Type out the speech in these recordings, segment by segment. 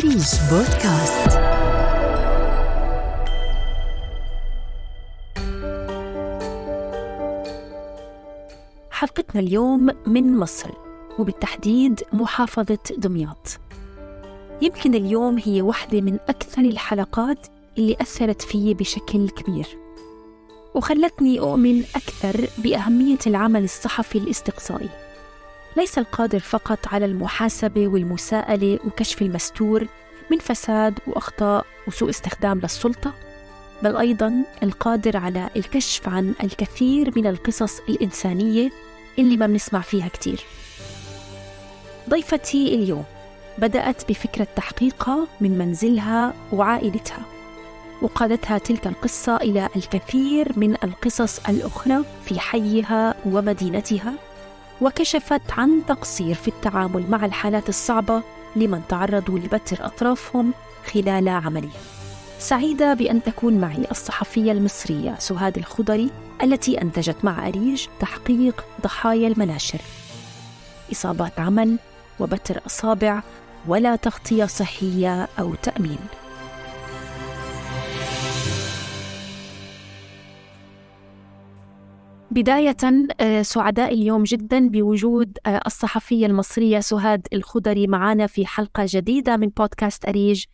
أريج بودكاست حلقتنا اليوم من مصر وبالتحديد محافظة دمياط. يمكن اليوم هي واحدة من أكثر الحلقات اللي أثرت في بشكل كبير. وخلتني أؤمن أكثر بأهمية العمل الصحفي الاستقصائي. ليس القادر فقط على المحاسبة والمساءلة وكشف المستور من فساد وأخطاء وسوء استخدام للسلطة بل أيضا القادر على الكشف عن الكثير من القصص الإنسانية اللي ما بنسمع فيها كتير. ضيفتي اليوم بدأت بفكرة تحقيقها من منزلها وعائلتها وقادتها تلك القصة إلى الكثير من القصص الأخرى في حيها ومدينتها. وكشفت عن تقصير في التعامل مع الحالات الصعبة لمن تعرضوا لبتر أطرافهم خلال عملهم سعيدة بأن تكون معي الصحفية المصرية سهاد الخضري التي أنتجت مع أريج تحقيق ضحايا المناشر. إصابات عمل وبتر أصابع ولا تغطية صحية أو تأمين. بداية آه، سعداء اليوم جدا بوجود آه، الصحفية المصرية سهاد الخضري معنا في حلقة جديدة من بودكاست أريج.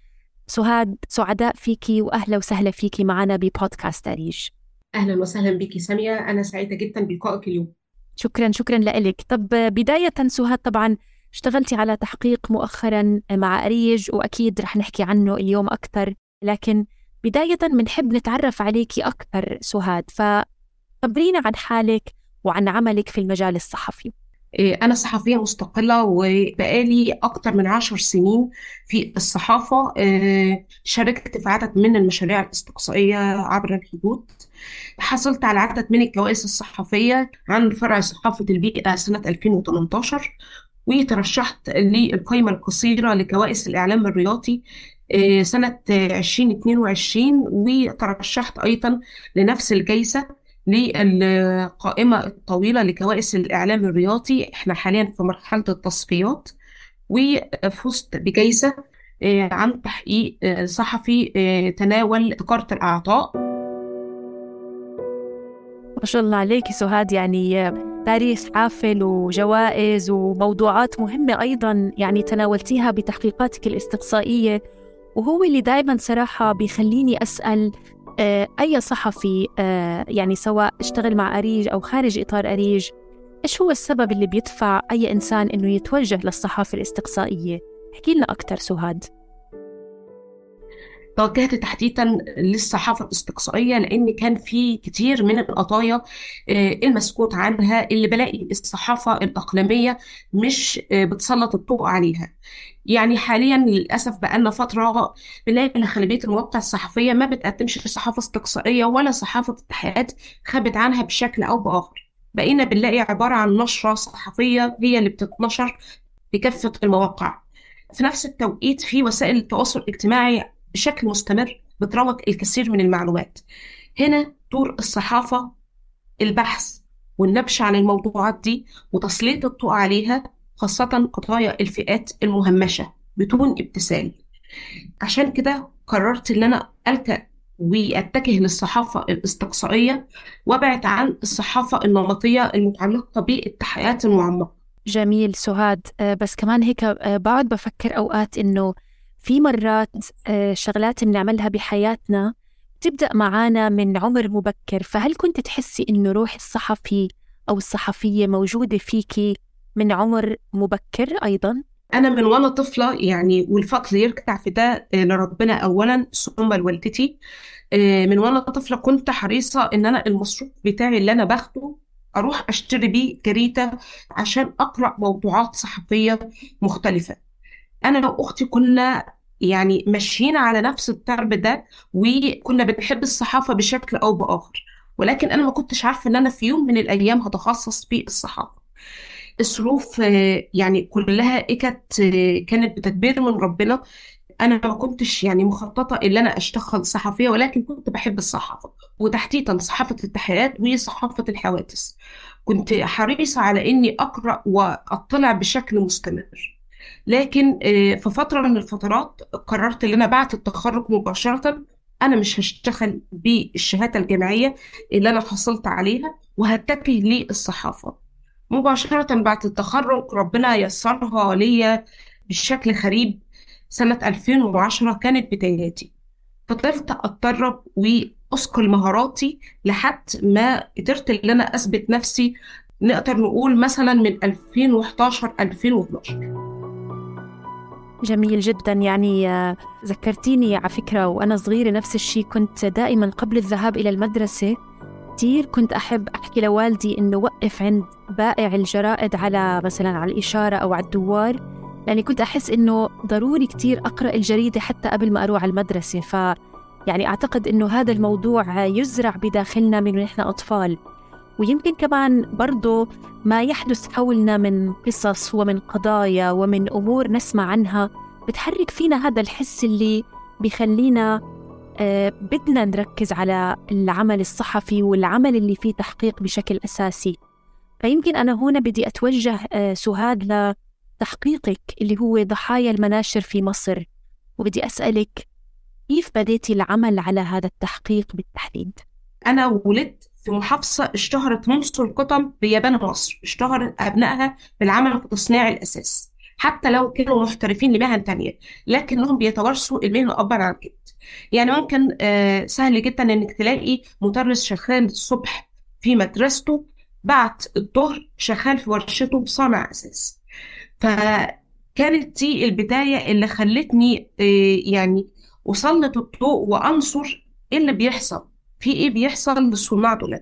سهاد سعداء فيكي وأهلا وسهلا فيكي معنا ببودكاست أريج. أهلا وسهلا بك سامية أنا سعيدة جدا بلقائك اليوم. شكرا شكرا لك طب بداية سهاد طبعا اشتغلتي على تحقيق مؤخرا مع أريج وأكيد رح نحكي عنه اليوم أكثر لكن بداية بنحب نتعرف عليكي أكثر سهاد. فخبرينا عن حالك وعن عملك في المجال الصحفي. إيه، أنا صحفية مستقلة وبقالي أكتر من عشر سنين في الصحافة. إيه، شاركت في عدد من المشاريع الاستقصائية عبر الحدود. حصلت على عدد من الجوائز الصحفية عن فرع صحافة البيئة سنة 2018 وترشحت للقائمة القصيرة لكوائس الإعلام الرياضي آه، سنة 2022 وترشحت أيضا لنفس الجائزة للقائمة الطويلة لكوائس الإعلام الرياضي. إحنا حاليا في مرحلة التصفيات. وفزت بجائزة آه، عن تحقيق آه، صحفي تناول تجارة الأعضاء. ما شاء الله عليك سهاد. يعني تاريخ حافل وجوائز وموضوعات مهمة أيضا يعني تناولتيها بتحقيقاتك الاستقصائية. وهو اللي دائما صراحة بيخليني أسأل آه، أي صحفي آه، يعني سواء اشتغل مع أريج أو خارج إطار أريج إيش هو السبب اللي بيدفع أي إنسان إنه يتوجه للصحافة الإستقصائية؟ احكي لنا أكثر سهاد توجهت تحديدا للصحافة الاستقصائية لأن كان في كتير من القضايا آه، المسكوت عنها اللي بلاقي الصحافة الأقليمية مش آه، بتسلط الضوء عليها. يعني حاليا للأسف بقالنا فترة بنلاقي إن خلبية المواقع الصحفية ما بتقدمش صحافة استقصائية ولا صحافة التحقيقات خبت عنها بشكل أو بآخر. بقينا بنلاقي عبارة عن نشرة صحفية هي اللي بتتنشر في كافة المواقع. في نفس التوقيت في وسائل التواصل الاجتماعي بشكل مستمر بتروج الكثير من المعلومات. هنا دور الصحافة البحث والنبش عن الموضوعات دي وتسليط الضوء عليها خاصة قضايا الفئات المهمشة بدون ابتسال عشان كده قررت إن أنا ألجأ وأتجه للصحافة الاستقصائية وأبعد عن الصحافة النمطية المتعلقة بالتحقيقات المعمقة. جميل سهاد. آه، بس كمان هيك آه، بعد بفكر أوقات إنه في مرات آه، شغلات بنعملها بحياتنا تبدأ معانا من عمر مبكر. فهل كنت تحسي إنه روح الصحفي أو الصحفية موجودة فيكي من عمر مبكر أيضا؟ أنا من وأنا طفلة يعني والفضل يرجع في ده آه، لربنا أولا ثم لوالدتي. آه، من وأنا طفلة كنت حريصة إن أنا المصروف بتاعي اللي أنا باخده أروح أشتري بيه جريدة عشان أقرأ موضوعات صحفية مختلفة. أنا وأختي كنا يعني ماشيين على نفس الدرب ده وكنا بنحب الصحافة بشكل أو بآخر. ولكن أنا ما كنتش عارفة إن أنا في يوم من الأيام هتخصص في الصحافة. الظروف آه، يعني كلها كانت آه، كانت بتدبير من ربنا. أنا ما كنتش يعني مخططة إن أنا أشتغل صحفية ولكن كنت بحب الصحافة. وتحديدا صحافة التحقيقات وصحافه الحوادث. كنت حريصة على إني أقرأ وأطلع بشكل مستمر. لكن آه، في فترة من الفترات قررت إن أنا بعد التخرج مباشرة. أنا مش هشتغل بالشهادة الجامعية اللي أنا حصلت عليها وهتجه للصحافة. مباشرة بعد التخرج ربنا يسرها ليا بشكل غريب. سنة 2010 كانت بداياتي. فضلت أتدرب وأثقل مهاراتي لحد ما قدرت إن أنا أثبت نفسي. نقدر نقول مثلا من 2011 2012 جميل جدا. يعني آه، ذكرتيني على فكرة وأنا صغيرة نفس الشيء كنت دائما قبل الذهاب إلى المدرسة كثير كنت أحب أحكي لوالدي إنه وقف عند بائع الجرائد على مثلا على الإشارة أو على الدوار لأني كنت أحس إنه ضروري كثير أقرأ الجريدة حتى قبل ما أروح على المدرسة. ف يعني أعتقد إنه هذا الموضوع يزرع بداخلنا من نحن أطفال. ويمكن كمان برضو ما يحدث حولنا من قصص ومن قضايا ومن أمور نسمع عنها بتحرك فينا هذا الحس اللي بخلينا آه، بدنا نركز على العمل الصحفي والعمل اللي فيه تحقيق بشكل أساسي فيمكن أنا هنا بدي أتوجه آه، سهاد لتحقيقك اللي هو ضحايا المناشر في مصر وبدي أسألك كيف بديتي العمل على هذا التحقيق بالتحديد؟ أنا ولدت في محافظة اشتهرت منذ القطم بيابان مصر اشتهرت أبنائها بالعمل في تصنيع الأساس حتى لو كانوا محترفين لمهن تانية لكنهم بيتوارثوا المهنة أبا عن جد يعني ممكن آه سهل جدا إنك تلاقي مدرس شغال الصبح في مدرسته بعد الظهر شغال في ورشته صانع أساس. فكانت دي البداية اللي خلتني آه يعني أسلط الضوء وأنصر إيه اللي بيحصل. في إيه بيحصل للصناع دول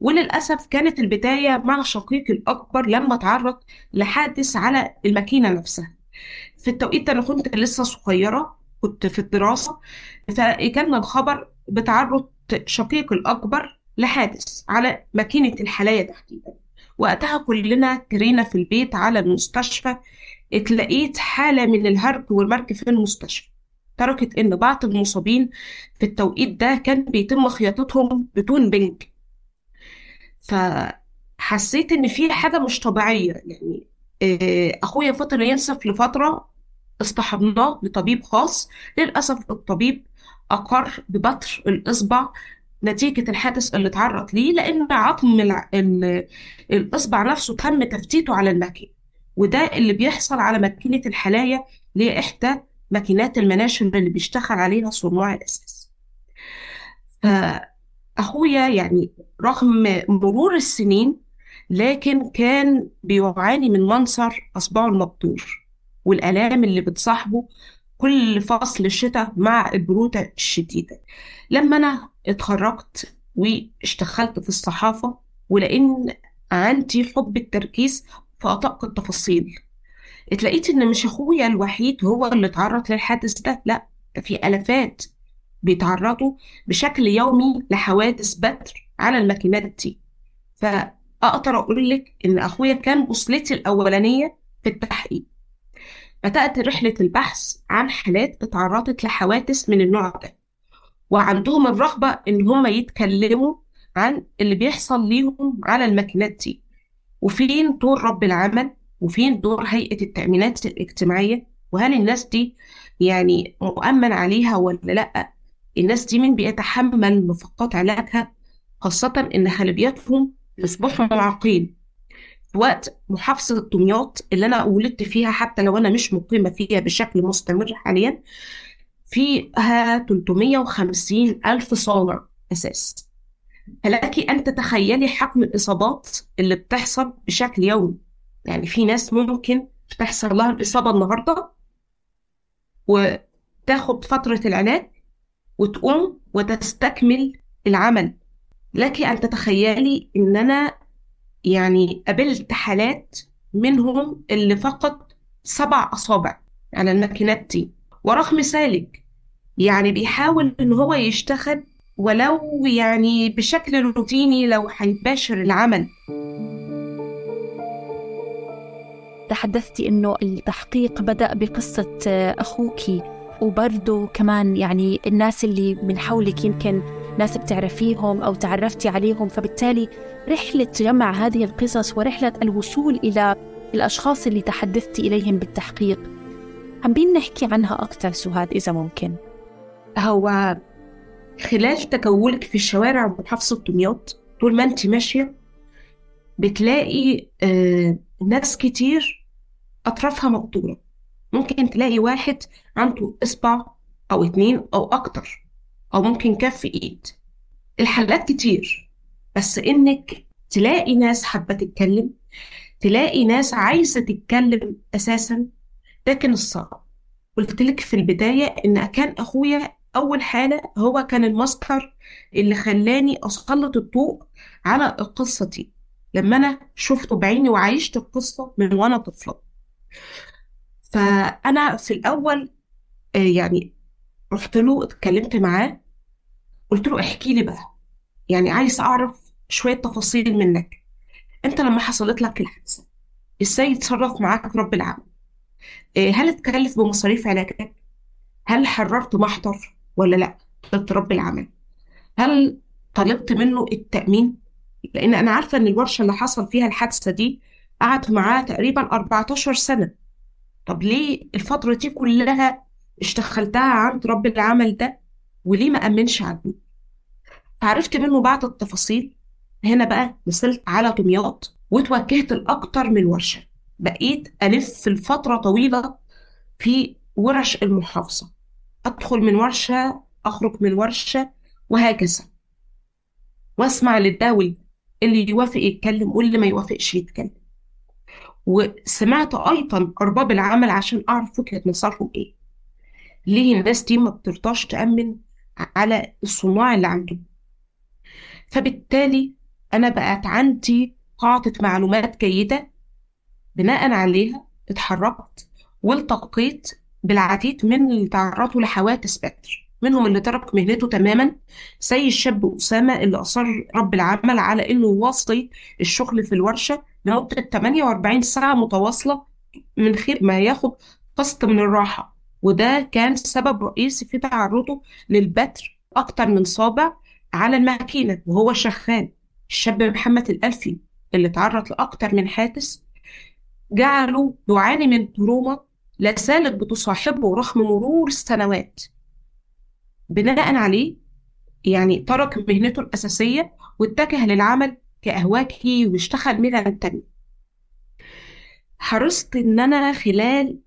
وللأسف كانت البداية مع شقيقي الأكبر لما تعرض لحادث على الماكينة نفسها. في التوقيت ده أنا كنت لسه صغيرة كنت في الدراسة فكان الخبر بتعرض شقيقي الأكبر لحادث على ماكينة الحلاية تحديدا. وقتها كلنا جرينا في البيت على المستشفى اتلقيت حالة من الهرج والمرج في المستشفى. تركت إن بعض المصابين في التوقيت ده كان بيتم خياطتهم بدون بنج. فحسيت إن في حاجة مش طبيعية. يعني آه، أخويا فضل ينسف لفترة اصطحبناه لطبيب خاص. للأسف الطبيب أقر ببتر الإصبع نتيجة الحادث اللي اتعرض ليه لأن عظم الإصبع نفسه تم تفتيته على الماكينة وده اللي بيحصل على ماكينة الحلاية اللي هي إحدى ماكينات المناشر اللي بيشتغل عليها صناع الأساس. فأخويا يعني رغم مرور السنين لكن كان بيعاني من منصر أصبعه المبتور والآلام اللي بتصاحبه كل فصل الشتاء مع البرودة الشديدة. لما أنا اتخرجت واشتغلت في الصحافة ولأن عندي حب التركيز في أدق التفاصيل. اتلاقيت إن مش أخويا الوحيد هو اللي اتعرض للحادث ده لا في آلافات بيتعرضوا بشكل يومي لحوادث بتر على الماكينات دي. فأقدر أقول لك إن أخويا كان بوصلتي الأولانية في التحقيق. بدأت رحلة البحث عن حالات اتعرضت لحوادث من النوع ده وعندهم الرغبة إن هم يتكلموا عن اللي بيحصل ليهم على الماكينات دي. وفين دور رب العمل؟ وفين دور هيئة التأمينات الاجتماعية؟ وهل الناس دي يعني مؤمن عليها ولا لأ؟ الناس دي مين بيتحمل نفقات علاجها؟ خاصة إن غالبيتهم يصبحوا معاقين في وقت محافظة دمياط اللي أنا ولدت فيها حتى لو أنا مش مقيمة فيها بشكل مستمر حاليا فيها 350 ألف صانع أساس. فلك أن تتخيلي حجم الإصابات اللي بتحصل بشكل يومي. يعني في ناس ممكن تحصل لها الإصابة النهاردة وتاخد فترة العلاج وتقوم وتستكمل العمل. لك أن تتخيلي إن أنا يعني قابلت حالات منهم اللي فقط سبع أصابع على الماكينات دي ورغم ذلك يعني بيحاول إن هو يشتغل ولو يعني بشكل روتيني لو هيباشر العمل. تحدثتي إنه التحقيق بدأ بقصة أخوك وبرضه كمان يعني الناس اللي من حولك يمكن ناس بتعرفيهم أو تعرفتي عليهم فبالتالي رحلة جمع هذه القصص ورحلة الوصول إلى الأشخاص اللي تحدثت إليهم بالتحقيق. حابين نحكي عنها أكثر سهاد إذا ممكن. هو خلال تجولك في الشوارع محافظة دمياط طول ما أنت ماشية بتلاقي آه ناس كتير أطرافها مقطوعة. ممكن تلاقي واحد عنده إصبع أو اتنين أو أكتر أو ممكن كف إيد. الحالات كتير بس إنك تلاقي ناس حابة تتكلم تلاقي ناس عايزة تتكلم أساسا كان الصعب. قلت لك في البداية إن كان أخويا أول حالة هو كان المصدر اللي خلاني أسلط الضوء على دي. لما أنا شفته بعيني وعايشت القصة من وأنا طفلة. فأنا في الأول آه، يعني رحت له اتكلمت معاه قلت له احكي لي بقى. يعني عايز أعرف شوية تفاصيل منك. أنت لما حصلت لك الحادثة إزاي يتصرف معاك رب العالمين؟ آه، هل اتكلف بمصاريف علاجك هل حررت محضر ولا لأ؟ ضد رب العمل هل طلبت منه التأمين؟ لأن أنا عارفة إن الورشة اللي حصل فيها الحادثة دي قعدت معاه تقريبا 14 سنة. طب ليه الفترة دي كلها اشتغلتها عند رب العمل ده وليه ما أمنش عني عرفت منه بعض التفاصيل. هنا بقى وصلت على دمياط وتوجهت لأكتر من ورشة. بقيت ألف لفترة طويلة في ورش المحافظة. أدخل من ورشة أخرج من ورشة وهكذا. وأسمع للداول اللي يوافق يتكلم واللي ما يوافقش يتكلم. وسمعت أيضا أرباب العمل عشان أعرف وجهة نظرهم إيه. ليه الناس دي ما بترضاش تأمن على الصناع اللي عندهم؟ فبالتالي أنا بقت عندي قاعدة معلومات جيدة بناء عليها اتحركت والتقيت بالعديد من اللي تعرضوا لحوادث بدر منهم اللي ترك مهنته تماما زي الشاب أسامة اللي أصر رب العمل على إنه يواصل الشغل في الورشة لمدة 48 ساعة متواصلة من غير ما ياخد قسط من الراحة. وده كان سبب رئيسي في تعرضه للبتر أكتر من صابع على الماكينة وهو شغال. الشاب محمد الألفي اللي تعرض لأكتر من حادث جعله يعاني من تروما لا زالت بتصاحبه رغم مرور السنوات بناء عليه يعني ترك مهنته الأساسية واتجه للعمل كأهواجي واشتغل مهنة تانية حرصت إن أنا خلال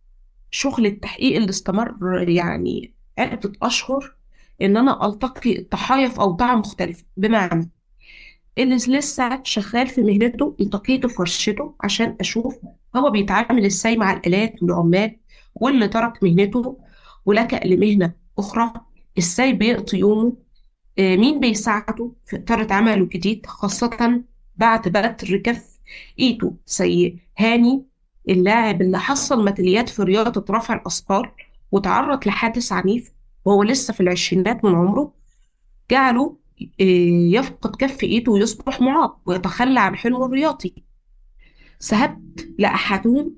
شغل التحقيق اللي استمر يعني عدة أشهر إن أنا ألتقي الضحايا في أوضاع مختلفة بمعنى اللي لسه شغال في مهنته التقيته في ورشته عشان أشوف هو بيتعامل إزاي مع الآلات والعمال واللي ترك مهنته ولجأ لمهنة أخرى إزاي بيقضي يومه؟ آه، مين بيساعده في إطار عمله الجديد خاصة بعد بتر كف إيده زي هاني اللاعب اللي حصل ميداليات في رياضة رفع الأثقال وتعرض لحادث عنيف وهو لسه في العشرينات من عمره جعله آه، يفقد كف إيده ويصبح معاق ويتخلى عن حلمه الرياضي. ذهبت لأحدهم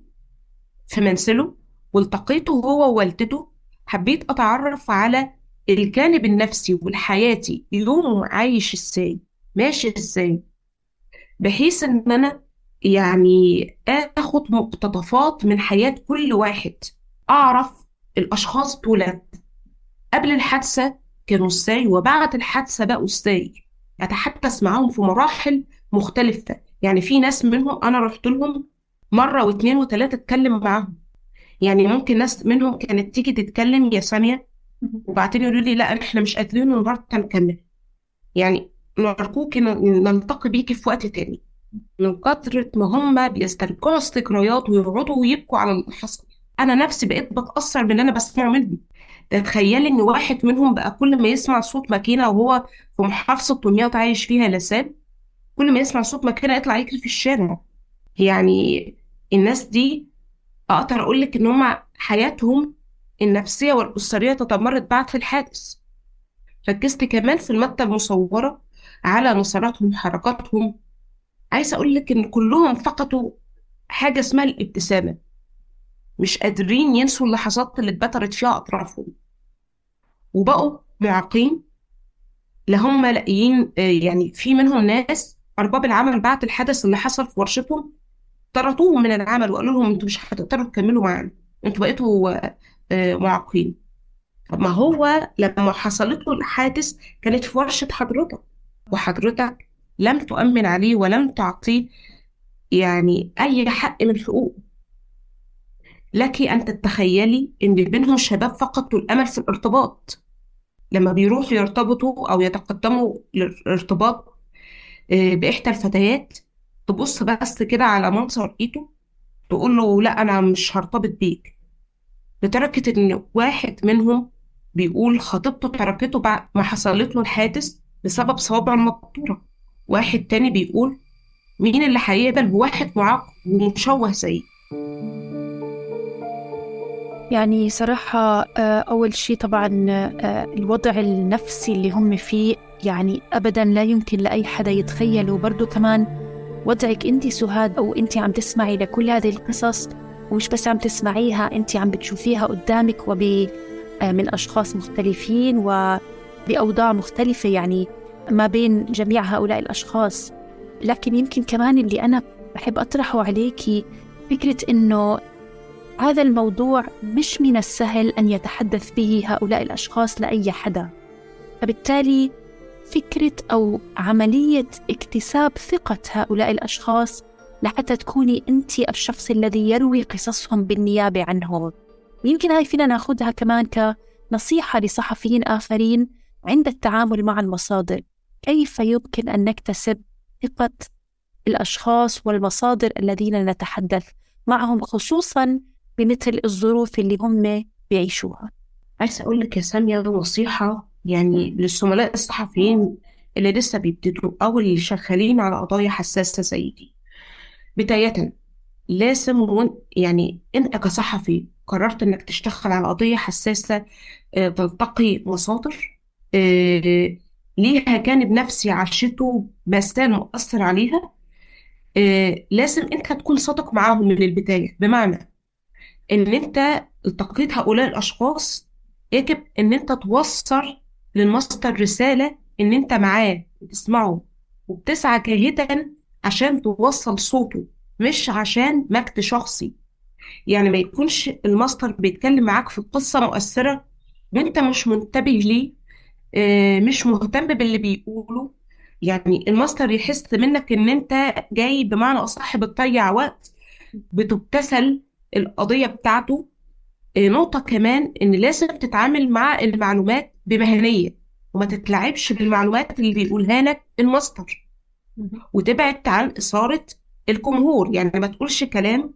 في منزله والتقيته هو ووالدته حبيت أتعرف على الجانب النفسي والحياتي يومه عايش إزاي ماشي إزاي؟ بحيث إن أنا يعني آخد مقتطفات من حياة كل واحد أعرف الأشخاص دول. قبل الحادثة كانوا إزاي؟ وبعد الحادثة بقوا إزاي؟ أتحدث معاهم في مراحل مختلفة. يعني في ناس منهم أنا رحت لهم مرة واثنين وثلاثة أتكلم معاهم. يعني ممكن ناس منهم كانت تيجي تتكلم يا سامية وبعدين يقولوا لي لا إحنا مش قادرين النهارده نكمل. يعني نرجوك نلتقي بيكي في وقت تاني. من كثرة ما هم بيسترجعوا الذكريات ويقعدوا ويبكوا على اللي حصل. أنا نفسي بقيت بتأثر باللي أنا بسمعه منهم. تخيلي إن واحد منهم بقى كل ما يسمع صوت ماكينة وهو في محافظة دمياط عايش فيها لسان كل ما يسمع صوت ماكينة يطلع يجري في الشارع. يعني الناس دي أقدر أقول لك إن هم حياتهم النفسية والأسرية تدمرت بعد الحادث. ركزت كمان في المادة المصورة على نصراتهم حركاتهم. عايزة أقول لك إن كلهم فقدوا حاجة اسمها الابتسامة. مش قادرين ينسوا اللحظات اللي اتبترت فيها أطرافهم. وبقوا معاقين. لا هم لاقيين يعني في منهم ناس أرباب العمل بعد الحدث اللي حصل في ورشتهم طردوهم من العمل وقالوا لهم أنتوا مش هتقدروا تكملوا معانا. أنتوا بقيتوا آه، معاقين طب ما هو لما حصلت له الحادث كانت في ورشة حضرتك وحضرتك لم تؤمن عليه ولم تعطيه يعني أي حق من حقوقه. لك أن تتخيلي إن بينهم شباب فقدوا الأمل في الارتباط. لما بيروحوا يرتبطوا أو يتقدموا للارتباط آه، بإحدى الفتيات تبص بس كده على منظر إيده تقول له لا أنا مش هرتبط بيك. لدرجة إن واحد منهم بيقول خطيبته تركته بعد ما حصلت له الحادث بسبب صوابع المقطورة واحد تاني بيقول مين اللي هيقبل بواحد معاق ومشوه زيي يعني صراحة آه، أول شيء طبعا آه، الوضع النفسي اللي هم فيه يعني أبدا لا يمكن لأي حدا يتخيله. وبرضه كمان وضعك أنت سهاد أو أنت عم تسمعي لكل هذه القصص ومش بس عم تسمعيها أنت عم بتشوفيها قدامك وب آه، من أشخاص مختلفين وبأوضاع مختلفة يعني ما بين جميع هؤلاء الأشخاص. لكن يمكن كمان اللي أنا بحب أطرحه عليكي فكرة إنه هذا الموضوع مش من السهل أن يتحدث به هؤلاء الأشخاص لأي حدا. فبالتالي فكرة أو عملية اكتساب ثقة هؤلاء الأشخاص لحتى تكوني أنت الشخص الذي يروي قصصهم بالنيابة عنهم. ويمكن هاي فينا ناخذها كمان كنصيحة لصحفيين آخرين عند التعامل مع المصادر. كيف يمكن أن نكتسب ثقة الأشخاص والمصادر الذين نتحدث معهم خصوصا بمثل الظروف اللي هم بيعيشوها؟ عايزة أقول لك يا سامية نصيحة يعني للزملاء الصحفيين اللي لسه بيبتدوا أو اللي شغالين على قضايا حساسة زي دي. بداية لازم يعني أنت كصحفي قررت إنك تشتغل على قضية حساسة آه، تلتقي مصادر آه، ليها جانب نفسي عاشته بس كان مؤثر عليها آه، لازم أنت تكون صادق معاهم من البداية. بمعنى إن أنت التقيت هؤلاء الأشخاص يجب إن أنت توصل للمصدر رسالة إن أنت معاه بتسمعه وبتسعى جاهدا عشان توصل صوته. مش عشان مجد شخصي. يعني ما يكونش المصدر بيتكلم معاك في قصة مؤثرة وانت مش منتبه ليه آه، مش مهتم باللي بيقوله. يعني الماستر يحس منك إن أنت جاي بمعنى أصح بتضيع وقت بتبتسل القضية بتاعته. آه، نقطة كمان إن لازم تتعامل مع المعلومات بمهنية وما تتلعبش بالمعلومات اللي بيقولها لك المصدر. وتبعد عن إثارة الجمهور يعني ما تقولش كلام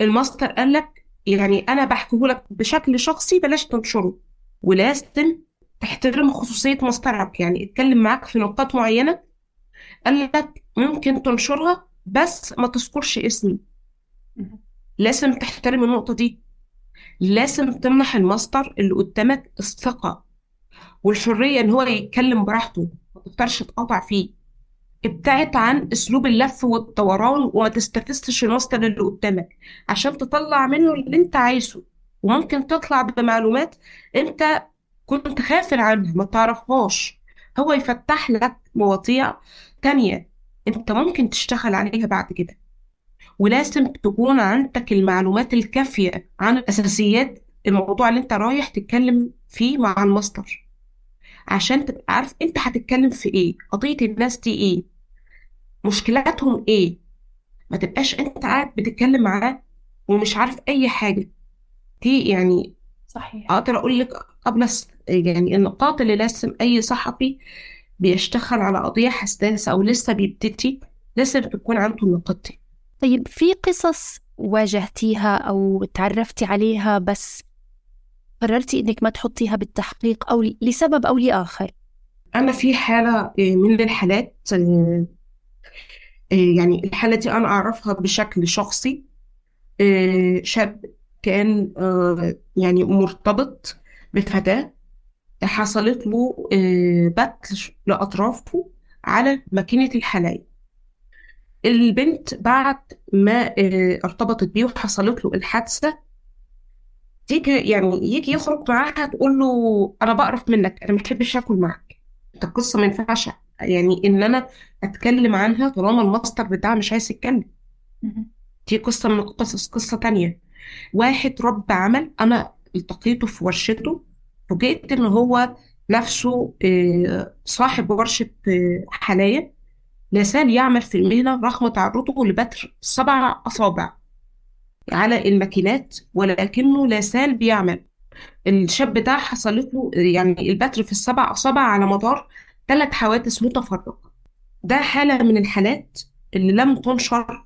المصدر قال لك يعني أنا بحكيه لك بشكل شخصي بلاش تنشره. ولازم تحترم خصوصية مصدرك يعني اتكلم معاك في نقاط معينة قال لك ممكن تنشرها بس ما تذكرش اسمي. لازم تحترم النقطة دي. لازم تمنح المصدر اللي قدامك الثقة والحرية إن هو يتكلم براحته ما تقدرش تقاطع فيه. ابتعد عن أسلوب اللف والدوران وما تستفزش المصدر اللي قدامك. عشان تطلع منه اللي أنت عايزه. وممكن تطلع بمعلومات أنت كنت خافل عنها ما تعرفهاش. هو يفتح لك مواضيع تانية أنت ممكن تشتغل عليها بعد كده. ولازم تكون عندك المعلومات الكافية عن أساسيات الموضوع اللي أنت رايح تتكلم فيه مع المصدر. عشان تبقى عارف أنت هتتكلم في إيه قضية الناس دي إيه. مشكلاتهم إيه؟ ما تبقاش أنت قاعد بتتكلم معاه ومش عارف أي حاجة. دي يعني صحيح. أقدر أقول لك قبل يعني النقاط اللي لازم أي صحفي بيشتغل على قضية حساسة أو لسه بيبتدي لازم تكون عنده النقاط دي. طيب في قصص واجهتيها أو تعرفتي عليها بس قررتي إنك ما تحطيها بالتحقيق أو لسبب أو لآخر؟ أنا في حالة آه، من الحالات آه، يعني الحالة دي أنا أعرفها بشكل شخصي. آه، شاب كان يعني مرتبط بفتاة حصلت له بتل لأطرافه على ماكينة الحلايب. البنت بعد ما ارتبطت بيه وحصلت له الحادثة تيجي يعني يجي يخرج معاها تقول له أنا بقرف منك أنا ما بحبش آكل معاك. القصة ما ينفعش. يعني إن أنا أتكلم عنها طالما الماستر بتاعها مش عايز يتكلم. دي قصة من القصص قصة تانية. واحد رب عمل أنا التقيته في ورشته فوجئت إن هو نفسه آه، صاحب ورشة آه، حلايا لا زال يعمل في المهنة رغم تعرضه لبتر سبع أصابع على الماكينات ولكنه لا زال بيعمل. الشاب ده حصلت له يعني البتر في السبع أصابع على مدار ثلاث حوادث متفرقة. ده حالة من الحالات اللي لم تنشر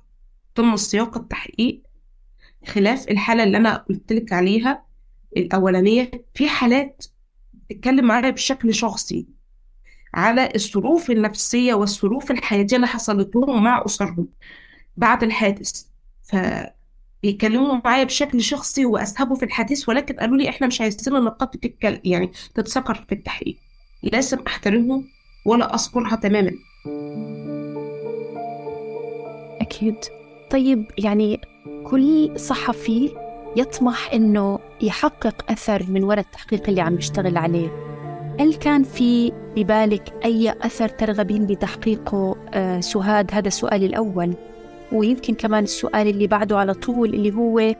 ضمن سياق التحقيق خلاف الحالة اللي أنا قلت لك عليها الأولانية. في حالات تتكلم معايا بشكل شخصي على الظروف النفسية والظروف الحياتية اللي حصلت لهم مع أسرهم بعد الحادث. فبيكلموا معايا بشكل شخصي وأسهبوا في الحديث ولكن قالوا لي إحنا مش عايزين النقاط تتكلم يعني تتذكر في التحقيق. لازم أحترمهم ولا أذكرها تماما. أكيد. طيب يعني كل صحفي يطمح إنه يحقق أثر من وراء التحقيق اللي عم يشتغل عليه. هل كان في ببالك أي أثر ترغبين بتحقيقه آه سهاد هذا سؤالي الأول؟ ويمكن كمان السؤال اللي بعده على طول اللي هو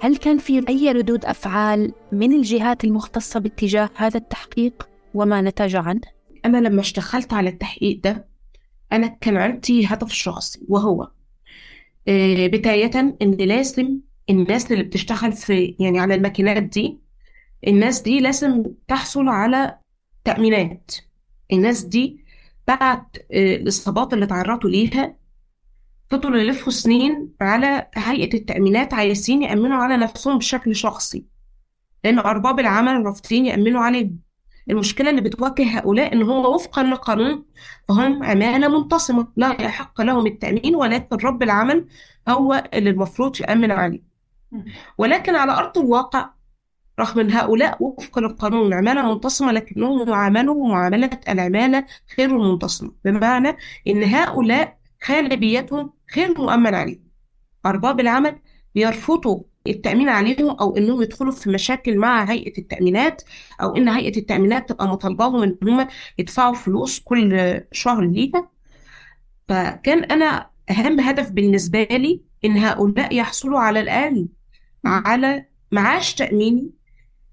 هل كان في أي ردود أفعال من الجهات المختصة باتجاه هذا التحقيق؟ وما نتج عنه؟ أنا لما اشتغلت على التحقيق ده أنا كان عندي هدف شخصي وهو آه، بداية إن لازم الناس اللي بتشتغل في يعني على الماكينات دي الناس دي لازم تحصل على تأمينات الناس دي بعد آه، الإصابات اللي تعرضوا ليها فضلوا يلفوا سنين على هيئة التأمينات عايزين يأمنوا على نفسهم بشكل شخصي لأن أرباب العمل رافضين يأمنوا عليهم المشكلة اللي بتواجه هؤلاء إن هو وفقا للقانون فهم عمالة منتصمة لا يحق لهم التأمين ولكن رب العمل هو اللي المفروض يأمن عليه. ولكن على أرض الواقع رغم أن هؤلاء وفقا للقانون عمالة منتصمة لكنهم يعاملوا معاملة العمالة غير المنتصمة بمعنى أن هؤلاء غالبيتهم غير مؤمن عليهم أرباب العمل بيرفضوا التأمين عليهم أو إنهم يدخلوا في مشاكل مع هيئة التأمينات أو إن هيئة التأمينات تبقى مطالباهم إن هم يدفعوا فلوس كل شهر ليها. فكان أنا أهم هدف بالنسبة لي إن هؤلاء يحصلوا على الأقل على معاش تأميني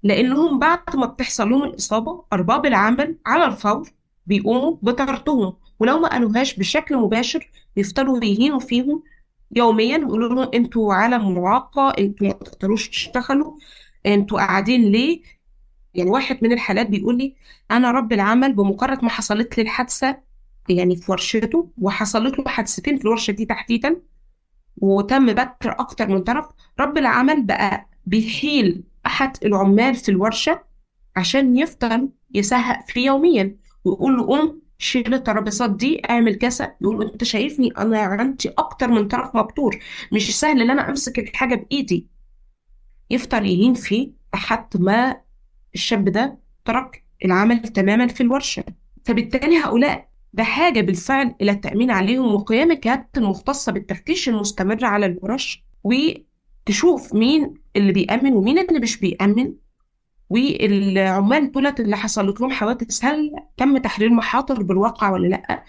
لأنهم بعد ما بتحصل لهم الإصابة أرباب العمل على الفور بيقوموا بطردهم ولو ما قالوهاش بشكل مباشر بيفضلوا يهينوا فيهم يوميا يقولوا لهم أنتوا عالم معاقة أنتوا ما تقدروش تشتغلوا أنتوا قاعدين ليه؟ يعني واحد من الحالات بيقول لي أنا رب العمل بمجرد ما حصلت لي الحادثة يعني في ورشته وحصلت له حادثتين في الورشة دي تحديدا وتم بتر أكتر من طرف رب العمل بقى بيحيل أحد العمال في الورشة عشان يفضل يسهق فيه يوميا ويقول له قوم شيل الترابيزات دي اعمل كذا. يقول انت شايفني؟ أنا عندي أكتر من طرف مبتور. مش سهل ان أنا امسك الحاجة بإيدي. يفضل يهين فيه لحد ما الشاب ده ترك العمل تماما في الورشة. فبالتالي هؤلاء بحاجة بالفعل إلى التأمين عليهم وقيام الجهات المختصة بالتفتيش المستمر على الورش وتشوف مين اللي بيأمن ومين اللي مش بيأمن. والعمال دولت اللي حصلت لهم حوادث هل تم تحرير محاضر بالواقع ولا لأ؟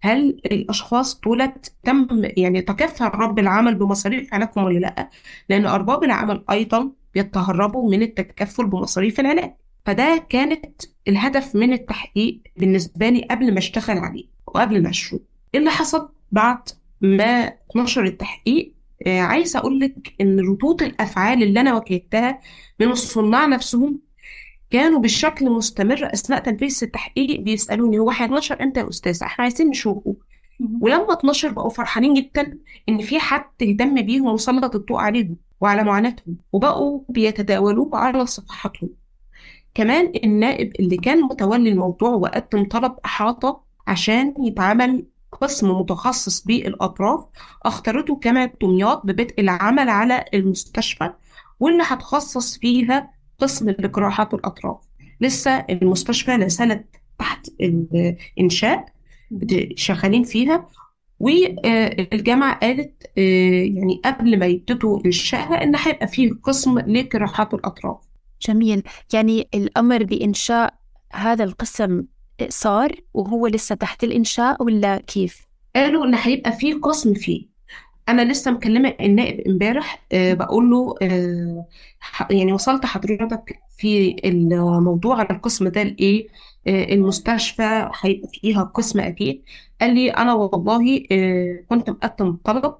هل الأشخاص دولت تم يعني تكفل رب العمل بمصاريف علاجهم ولا لأ؟ لأن أرباب العمل أيضا بيتهربوا من التكفل بمصاريف العلاج. فده كانت الهدف من التحقيق بالنسبة لي قبل ما أشتغل عليه وقبل ما أشوف. إيه اللي حصل بعد ما نشر التحقيق؟ آه عايزه أقول لك إن ردود الأفعال اللي أنا واجهتها من الصناع نفسهم كانوا بشكل مستمر أثناء تنفيذ التحقيق بيسألوني هو هيتنشر إمتى يا أستاذ إحنا عايزين نشوفه. ولما اتنشر بقوا فرحانين جدا إن في حد اهتم بيهم وسلط الضوء عليهم وعلى معاناتهم وبقوا بيتداولوه على صفحاتهم. كمان النائب اللي كان متولي الموضوع وقدم طلب إحاطة عشان يتعمل قسم متخصص بالأطراف اختارته كما دمياط ببدء العمل على المستشفى واللي هتخصص فيها قسم الجراحات الأطراف لسه المستشفى لا زالت تحت الإنشاء شغالين فيها. والجامعة قالت يعني قبل ما يبتدوا إنشائها إن هيبقى فيه قسم لجراحات الأطراف جميل. يعني الأمر بإنشاء هذا القسم صار وهو لسه تحت الإنشاء ولا كيف؟ قالوا إن هيبقى فيه قسم فيه. أنا لسه مكلمة النائب امبارح أه بقول له أه يعني وصلت حضرتك في الموضوع على القسم ده لإيه؟ أه المستشفى هيبقى فيها قسم أكيد. قال لي أنا والله كنت مقدم الطلب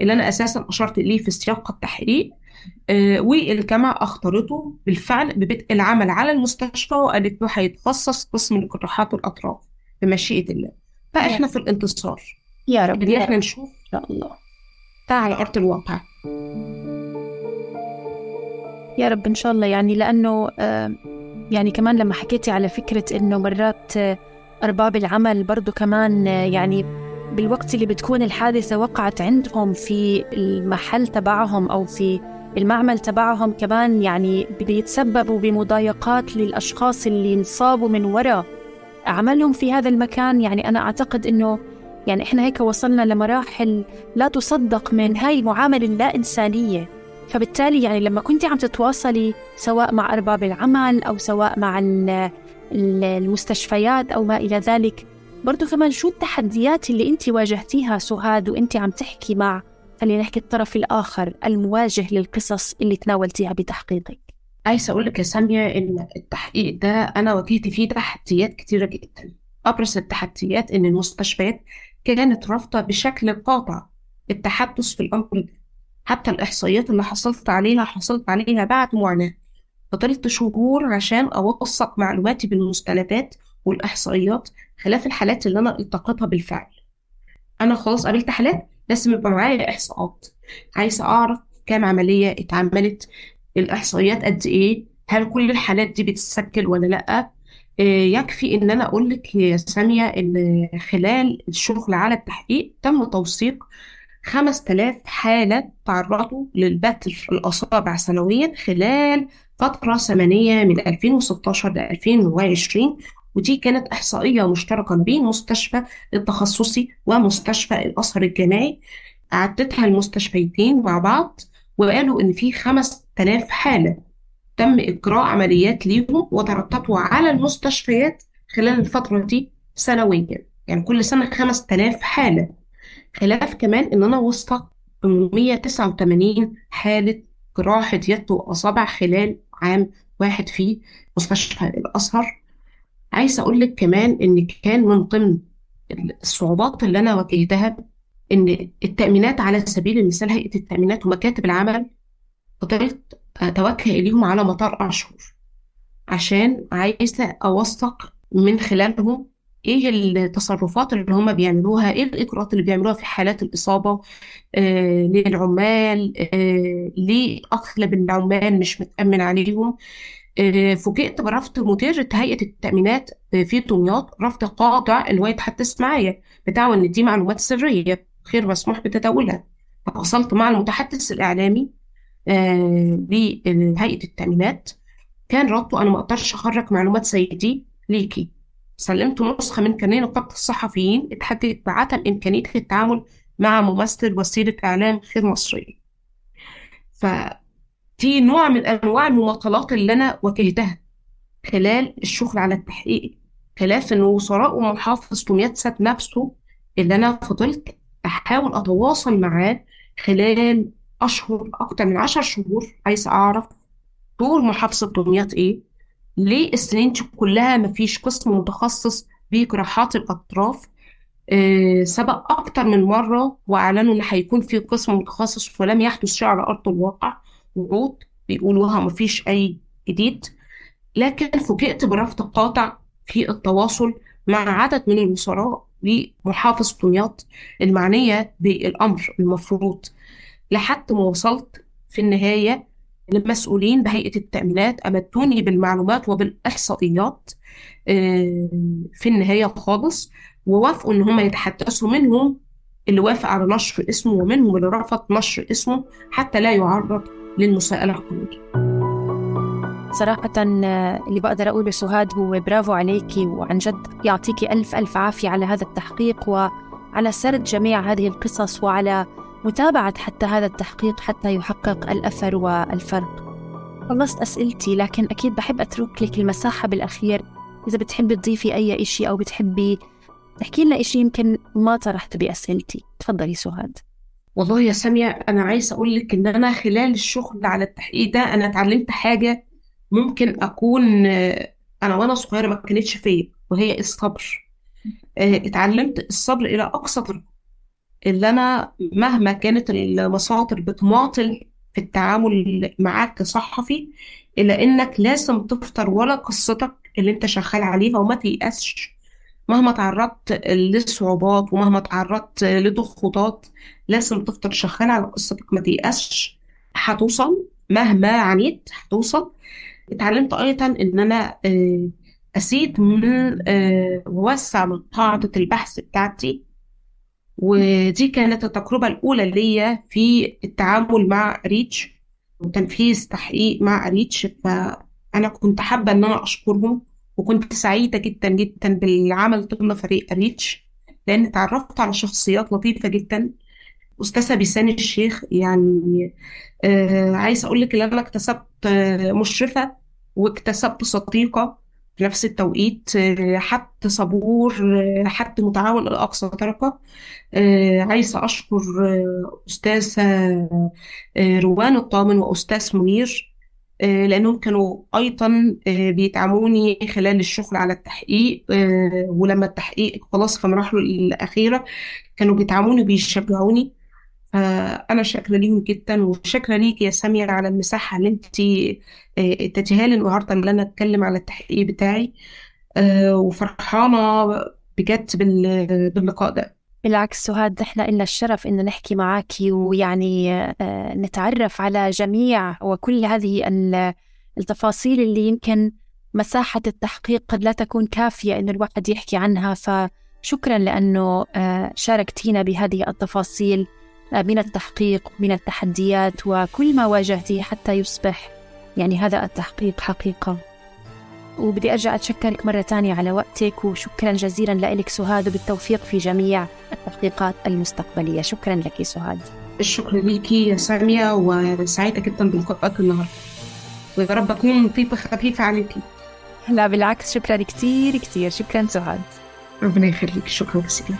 اللي أنا أساسا أشرت إليه في سياق التحقيق والجامعة أختارته بالفعل ببدء العمل على المستشفى وقالت له هيتخصص قسم الجراحات الأطراف بمشيئة الله. فاحنا في الانتصار. يا رب اللي إحنا نشوف إن شاء الله. على أرض الواقع. يا رب إن شاء الله يعني لأنه يعني كمان لما حكيتي على فكرة إنه مرات أرباب العمل برضو كمان يعني بالوقت اللي بتكون الحادثة وقعت عندهم في المحل تبعهم أو في المعمل تبعهم كمان يعني بيتسببوا بمضايقات للأشخاص اللي انصابوا من وراء عملهم في هذا المكان. يعني أنا أعتقد إنه يعني إحنا هيك وصلنا لمراحل لا تصدق من هاي المعاملة اللا إنسانية. فبالتالي يعني لما كنت عم تتواصلي سواء مع أرباب العمل أو سواء مع المستشفيات أو ما إلى ذلك برضو كمان شو التحديات اللي أنت واجهتيها سهاد وأنت عم تحكي مع خلينا نحكي الطرف الآخر المواجه للقصص اللي تناولتيها بتحقيقك؟ عايزة أقول لك يا سامية إن التحقيق ده أنا واجهت فيه تحديات كتيرة جدا. أبرز التحديات إن المستشفيات كانت رافضة بشكل قاطع التحدث في الأمر. ده حتى الإحصائيات اللي حصلت عليها حصلت عليها بعد معاناة. فضلت شهور عشان أوثق معلوماتي بالمستندات والإحصائيات خلاف الحالات اللي أنا التقطتها بالفعل. أنا خلاص قابلت حالات لازم يبقى معايا إحصاءات. عايزة أعرف كام عملية اتعملت الإحصائيات قد إيه هل كل الحالات دي بتتسجل ولا لأ؟ يكفي إن أنا أقول لك يا سامية إن خلال الشغل على التحقيق تم توثيق 5000 حالة تعرضوا للبتر الأصابع سنويا خلال فترة زمنية من 2016 ل 2020 ودي كانت إحصائية مشتركة بين مستشفى التخصصي ومستشفى الأزهر الجامعي عدتها المستشفيتين مع بعض وقالوا إن في 5000 حالة. تم إجراء عمليات ليهم وترتبوا على المستشفيات خلال الفترة دي سنويا. يعني كل سنة 5000 حالة. خلاف كمان إن أنا وثق 889 حالة جراحة يد وأصابع خلال عام واحد في مستشفى الأزهر. عايزة أقول لك كمان إن كان من ضمن الصعوبات اللي أنا واجهتها إن التأمينات على سبيل المثال هيئة التأمينات ومكاتب العمل فضلت أتوجه إليهم على مدار أشهر عشان عايزة أوثق من خلالهم إيه التصرفات اللي هم بيعملوها إيه الإجراءات اللي بيعملوها في حالات الإصابة آه للعمال آه ليه أغلب العمال مش متأمن عليهم؟ آه فوجئت برفض مديرة هيئة التأمينات في دمياط رفض قاطع إن هو يتحدث معايا بتاعه إن دي معلومات سرية غير مسموح بتداولها. فتواصلت مع المتحدث الإعلامي آه لهيئة التأمينات. كان رده أنا ما أقدرش أخرج معلومات زي دي. ليكي سلمت نسخة من كارنيه نقابة الصحفيين اتحددت بعدم إمكانية التعامل مع ممثل وسيلة إعلام غير مصرية. فدي نوع من أنواع المماطلات اللي أنا واجهتها خلال الشغل على التحقيق خلاف إن وزراء ومحافظ دمياط سات نفسه اللي أنا فضلت أحاول أتواصل معاه خلال أشهر أكتر من عشر شهور. عايز أعرف دور محافظة دمياط إيه؟ ليه السنين دي كلها مفيش قسم متخصص بجراحات الأطراف آه سبق أكتر من مرة وأعلنوا إن هيكون في قسم متخصص ولم يحدث شيء على أرض الواقع وعود بيقولوها مفيش أي جديد. لكن فوجئت برفض قاطع في التواصل مع عدد من الوزراء لمحافظ دمياط المعنية بالأمر المفروض. لحد ما وصلت في النهاية المسؤولين بهيئة التأمينات أمدوني بالمعلومات وبالإحصائيات في النهاية خالص ووافقوا إن هم يتحدثوا منهم اللي وافق على نشر اسمه ومنهم اللي رفض نشر اسمه حتى لا يعرض للمساءلة القانونية صراحة اللي بقدر أقوله سهاد هو برافو عليكي وعن جد يعطيكي ألف ألف عافية على هذا التحقيق وعلى سرد جميع هذه القصص وعلى متابعة حتى هذا التحقيق حتى يحقق الأثر والفرق. خلصت أسئلتي لكن أكيد بحب أترك لك المساحة بالأخير. إذا بتحبي تضيفي أي إشي أو بتحبي تحكي لنا إشي يمكن ما طرحت بأسئلتي. تفضلي سهاد. والله يا سامية أنا عايزة أقول لك إن أنا خلال الشغل على التحقيق ده أنا اتعلمت حاجة ممكن أكون آه، أنا وأنا صغيرة ما كانتش فيا وهي الصبر. آه، اتعلمت الصبر إلى أقصى درجة. اللي أنا مهما كانت المصادر بتماطل في التعامل معاك كصحفي إلا إنك لازم تفطر ولا قصتك اللي أنت شغال عليها وما تيأسش. مهما تعرضت لصعوبات ومهما تعرضت لضغوطات لازم تفضل شغال على قصتك ما تيأسش. هتوصل مهما عانيت هتوصل. اتعلمت أيضا إن أنا آه، أزيد من آه، ووسع من قاعدة البحث بتاعتي. ودي كانت التجربة الأولى ليا في التعامل مع ريتش وتنفيذ تحقيق مع ريتش. فأنا كنت حابة إن أنا أشكرهم وكنت سعيدة جدا جدا بالعمل ضمن فريق ريتش لأن اتعرفت على شخصيات لطيفة جدا. أستاذة بيسان الشيخ يعني آه عايزة أقول لك إن أنا اكتسبت آه مشرفة واكتسبت صديقة. في نفس التوقيت آه حد صبور آه حد متعاون إلى أقصى درجة. آه عايزة أشكر أستاذة روان الطامن وأستاذ منير لأنهم كانوا أيضا بيدعموني خلال الشغل على التحقيق ولما التحقيق خلاص في مراحله الأخيرة كانوا بيدعموني وبيشجعوني. فأنا شاكرة ليهم جدا وشاكرة ليك يا سامية على المساحة اللي انت إديتيها لي النهاردة اللي أنا أتكلم على التحقيق بتاعي. وفرحانة بجد بال- باللقاء ده. بالعكس سهاد نحن إلنا الشرف إنه نحكي معك ويعني آه، نتعرف على جميع وكل هذه ال- التفاصيل اللي يمكن مساحة التحقيق قد لا تكون كافية إنه الواحد يحكي عنها. فشكرا لأنه آه، شاركتينا بهذه التفاصيل. آه، من التحقيق من التحديات وكل ما واجهتيه حتى يصبح. يعني هذا التحقيق حقيقة. وبدي أرجع أتشكرك مرة تانية على وقتك وشكرا جزيلا لك سهاد وبالتوفيق في جميع التحقيقات المستقبلية. شكرا لك سهاد. الشكر ليكي يا سامية وسعيدة جدا بلقائك النهاردة. ويا رب أكون لطيفة خفيفة عليكي لا بالعكس شكرا كتير كتير. شكرا سهاد. ربنا يخليك. شكرا جزيلا.